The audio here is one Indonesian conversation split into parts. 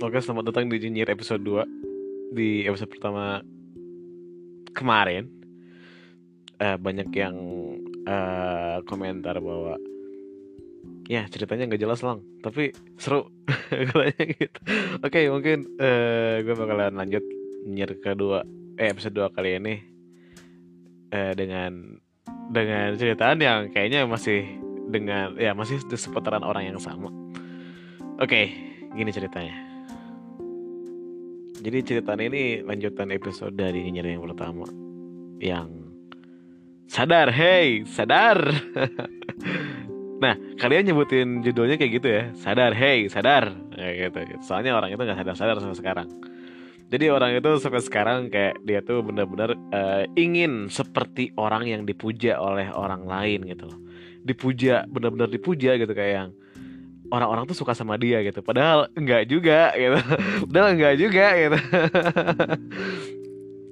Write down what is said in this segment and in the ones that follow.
Oke, selamat datang di Nyinyir episode 2 Di episode pertama kemarin eh, Banyak yang eh, komentar bahwa Ya ceritanya nggak jelas lang. Tapi seru gitu. Oke mungkin eh, gue bakalan lanjut Nyinyir kedua Eh episode 2 kali ini eh, Dengan Dengan ceritaan yang kayaknya masih Dengan Ya masih seputaran orang yang sama. Oke Gini ceritanya jadi cerita ini lanjutan episode dari nyinyir yang pertama yang sadar, hey, sadar. nah, kalian nyebutin judulnya kayak gitu ya, sadar, hey, sadar, kayak gitu. Soalnya orang itu nggak sadar-sadar sampai sekarang. Jadi orang itu sampai sekarang kayak dia tuh benar-benar uh, ingin seperti orang yang dipuja oleh orang lain gitu loh. Dipuja, benar-benar dipuja gitu kayak yang orang-orang tuh suka sama dia gitu. Padahal enggak juga gitu. Padahal enggak juga gitu.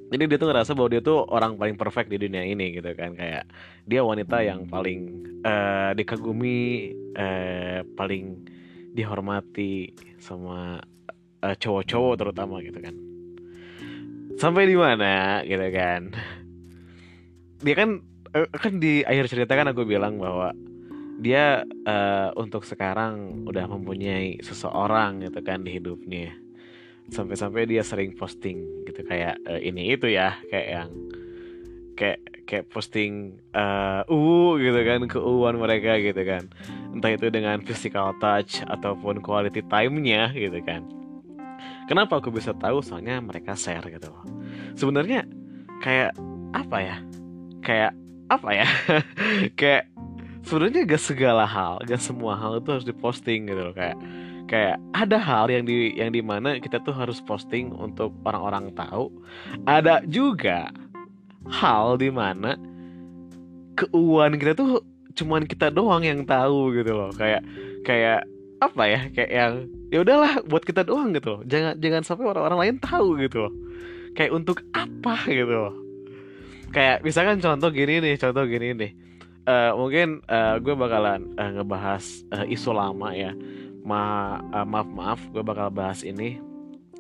Jadi dia tuh ngerasa bahwa dia tuh orang paling perfect di dunia ini gitu kan. Kayak dia wanita yang paling uh, dikagumi uh, paling dihormati sama uh, cowok-cowok terutama gitu kan. Sampai di mana gitu kan. Dia kan kan di akhir cerita kan aku bilang bahwa dia uh, untuk sekarang udah mempunyai seseorang gitu kan di hidupnya. Sampai-sampai dia sering posting gitu kayak uh, ini itu ya kayak yang kayak kayak posting uh, uh gitu kan keuuan mereka gitu kan. Entah itu dengan physical touch ataupun quality time-nya gitu kan. Kenapa aku bisa tahu? Soalnya mereka share gitu loh. Sebenarnya kayak apa ya? Kayak apa ya? Kayak sebenarnya gak segala hal gak semua hal itu harus diposting gitu loh kayak kayak ada hal yang di yang di mana kita tuh harus posting untuk orang-orang tahu. Ada juga hal di mana keuangan kita tuh cuman kita doang yang tahu gitu loh. Kayak kayak apa ya kayak yang ya udahlah buat kita doang gitu loh. Jangan jangan sampai orang-orang lain tahu gitu loh. Kayak untuk apa gitu loh. Kayak misalkan contoh gini nih contoh gini nih uh, mungkin uh, gue bakalan uh, ngebahas uh, isu lama ya. Ma uh, maaf maaf, gue bakal bahas ini.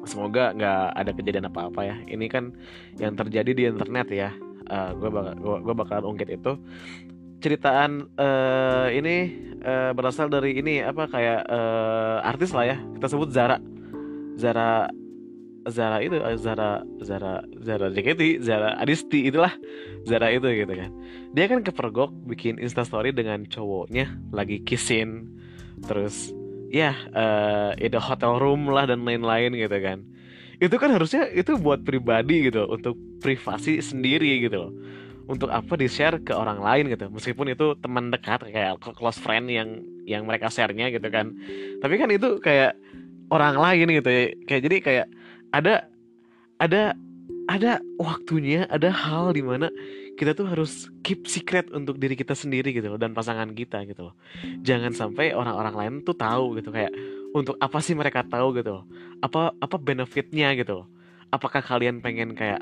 Semoga nggak ada kejadian apa-apa ya. Ini kan yang terjadi di internet ya. Uh, gue bakal gue bakalan ungkit itu. Ceritaan uh, ini uh, berasal dari ini apa kayak uh, artis lah ya. Kita sebut Zara. Zara Zara itu eh, Zara Zara Zara JKT Zara Adisti itulah Zara itu gitu kan. Dia kan kepergok bikin instastory dengan cowoknya lagi kissing terus ya uh, itu hotel room lah dan lain-lain gitu kan. Itu kan harusnya itu buat pribadi gitu untuk privasi sendiri gitu loh. Untuk apa di share ke orang lain gitu meskipun itu teman dekat kayak close friend yang yang mereka sharenya gitu kan. Tapi kan itu kayak orang lain gitu ya. Kayak jadi kayak ada ada ada waktunya ada hal di mana kita tuh harus keep secret untuk diri kita sendiri gitu loh dan pasangan kita gitu loh. Jangan sampai orang-orang lain tuh tahu gitu kayak untuk apa sih mereka tahu gitu loh. Apa apa benefitnya gitu loh. Apakah kalian pengen kayak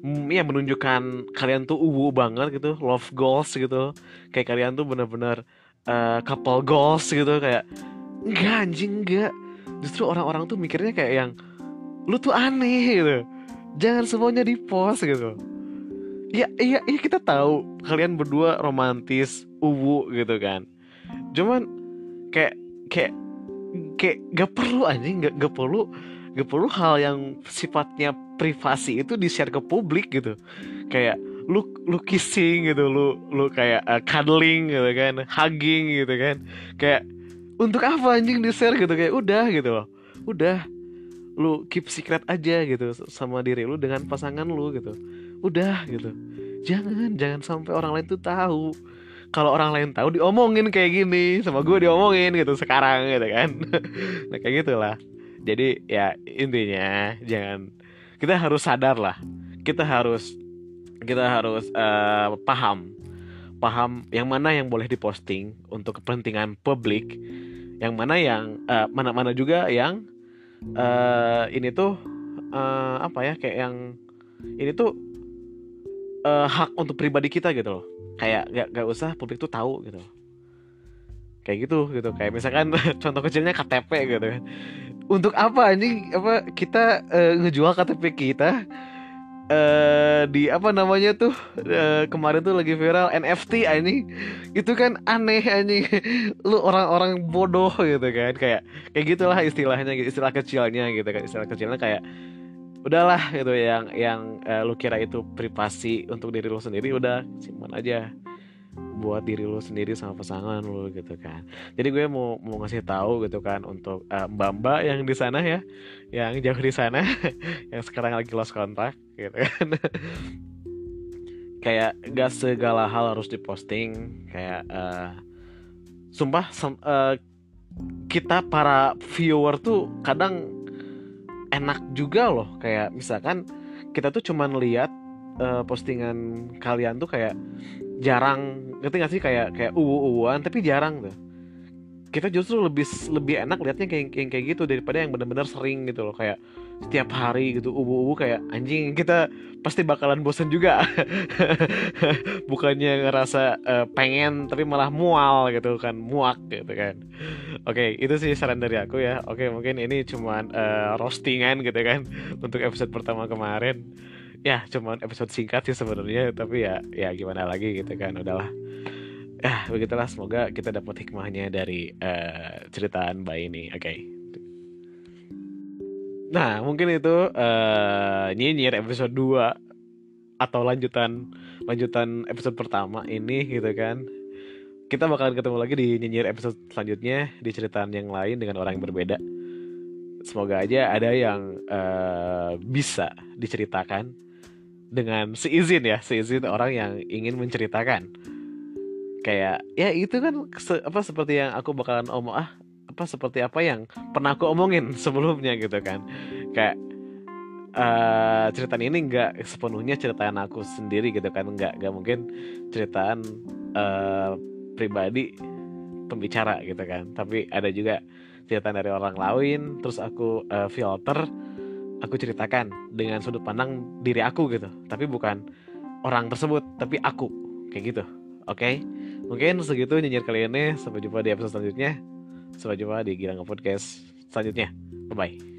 mm, ya menunjukkan kalian tuh uwu banget gitu love goals gitu kayak kalian tuh bener-bener uh, couple goals gitu kayak enggak anjing enggak. Justru orang-orang tuh mikirnya kayak yang lu tuh aneh gitu. Jangan semuanya di post gitu. Ya iya iya kita tahu kalian berdua romantis uwu gitu kan. Cuman kayak kayak kayak gak perlu anjing. Gak, gak perlu gak perlu hal yang sifatnya privasi itu di share ke publik gitu. Kayak lu lu kissing gitu. Lu lu kayak uh, cuddling gitu kan. Hugging gitu kan. Kayak untuk apa anjing di share gitu. Kayak udah gitu loh. Udah lu keep secret aja gitu sama diri lu dengan pasangan lu gitu. Udah gitu. Jangan jangan sampai orang lain tuh tahu. Kalau orang lain tahu diomongin kayak gini sama gue diomongin gitu sekarang gitu kan. Nah kayak gitulah. Jadi ya intinya jangan kita harus sadar lah. Kita harus kita harus uh, paham. Paham yang mana yang boleh diposting untuk kepentingan publik. Yang mana yang uh, mana-mana juga yang uh, ini tuh uh, apa ya kayak yang ini tuh uh, hak untuk pribadi kita gitu loh. Kayak gak, gak usah publik tuh tahu gitu. Kayak gitu gitu. Kayak misalkan contoh kecilnya KTP gitu. Untuk apa ini apa kita uh, ngejual KTP kita uh, di apa namanya tuh uh, kemarin tuh lagi viral NFT ini itu kan aneh ini lu orang-orang bodoh gitu kan kayak kayak gitulah istilahnya istilah kecilnya gitu kan istilah kecilnya kayak udahlah gitu yang yang uh, lu kira itu privasi untuk diri lu sendiri udah simpan aja buat diri lu sendiri sama pasangan lu gitu kan. Jadi gue mau mau ngasih tahu gitu kan untuk uh, mbak mbak yang di sana ya yang jauh di sana yang sekarang lagi lost kontak gitu kan. Kayak gak segala hal harus diposting kayak uh, sumpah uh, kita para viewer tuh kadang enak juga loh. Kayak misalkan kita tuh cuman lihat uh, postingan kalian tuh kayak jarang ngerti gak sih? Kayak kayak uwu-uwuan tapi jarang tuh. Kita justru lebih lebih enak liatnya kayak kayak, kayak gitu daripada yang benar-benar sering gitu loh. Kayak setiap hari gitu ubu-ubu kayak anjing kita pasti bakalan bosan juga. Bukannya ngerasa uh, pengen tapi malah mual gitu kan muak gitu kan. Oke okay, itu sih saran dari aku ya. Oke okay, mungkin ini cuman uh, roastingan gitu kan untuk episode pertama kemarin ya cuman episode singkat sih sebenarnya tapi ya ya gimana lagi gitu kan udahlah. Ya begitulah semoga kita dapat hikmahnya dari uh, ceritaan Mbak ini oke. Okay. nah mungkin itu uh, nyinyir episode 2 atau lanjutan lanjutan episode pertama ini gitu kan. Kita bakalan ketemu lagi di nyinyir episode selanjutnya di ceritaan yang lain dengan orang yang berbeda. Semoga aja ada yang uh, bisa diceritakan dengan seizin ya seizin orang yang ingin menceritakan. Kayak ya itu kan se apa seperti yang aku bakalan omong ah apa seperti apa yang pernah aku omongin sebelumnya gitu kan. Kayak uh, ceritaan ini nggak sepenuhnya ceritaan aku sendiri gitu kan. Nggak nggak mungkin ceritaan uh, pribadi pembicara gitu kan. Tapi ada juga ceritaan dari orang lain terus aku uh, filter aku ceritakan dengan sudut pandang diri aku gitu. Tapi bukan orang tersebut tapi aku. Kayak gitu. Oke? Okay? mungkin segitu nyinyir kali ini. Sampai jumpa di episode selanjutnya. Sampai jumpa di Girang Podcast selanjutnya. Bye bye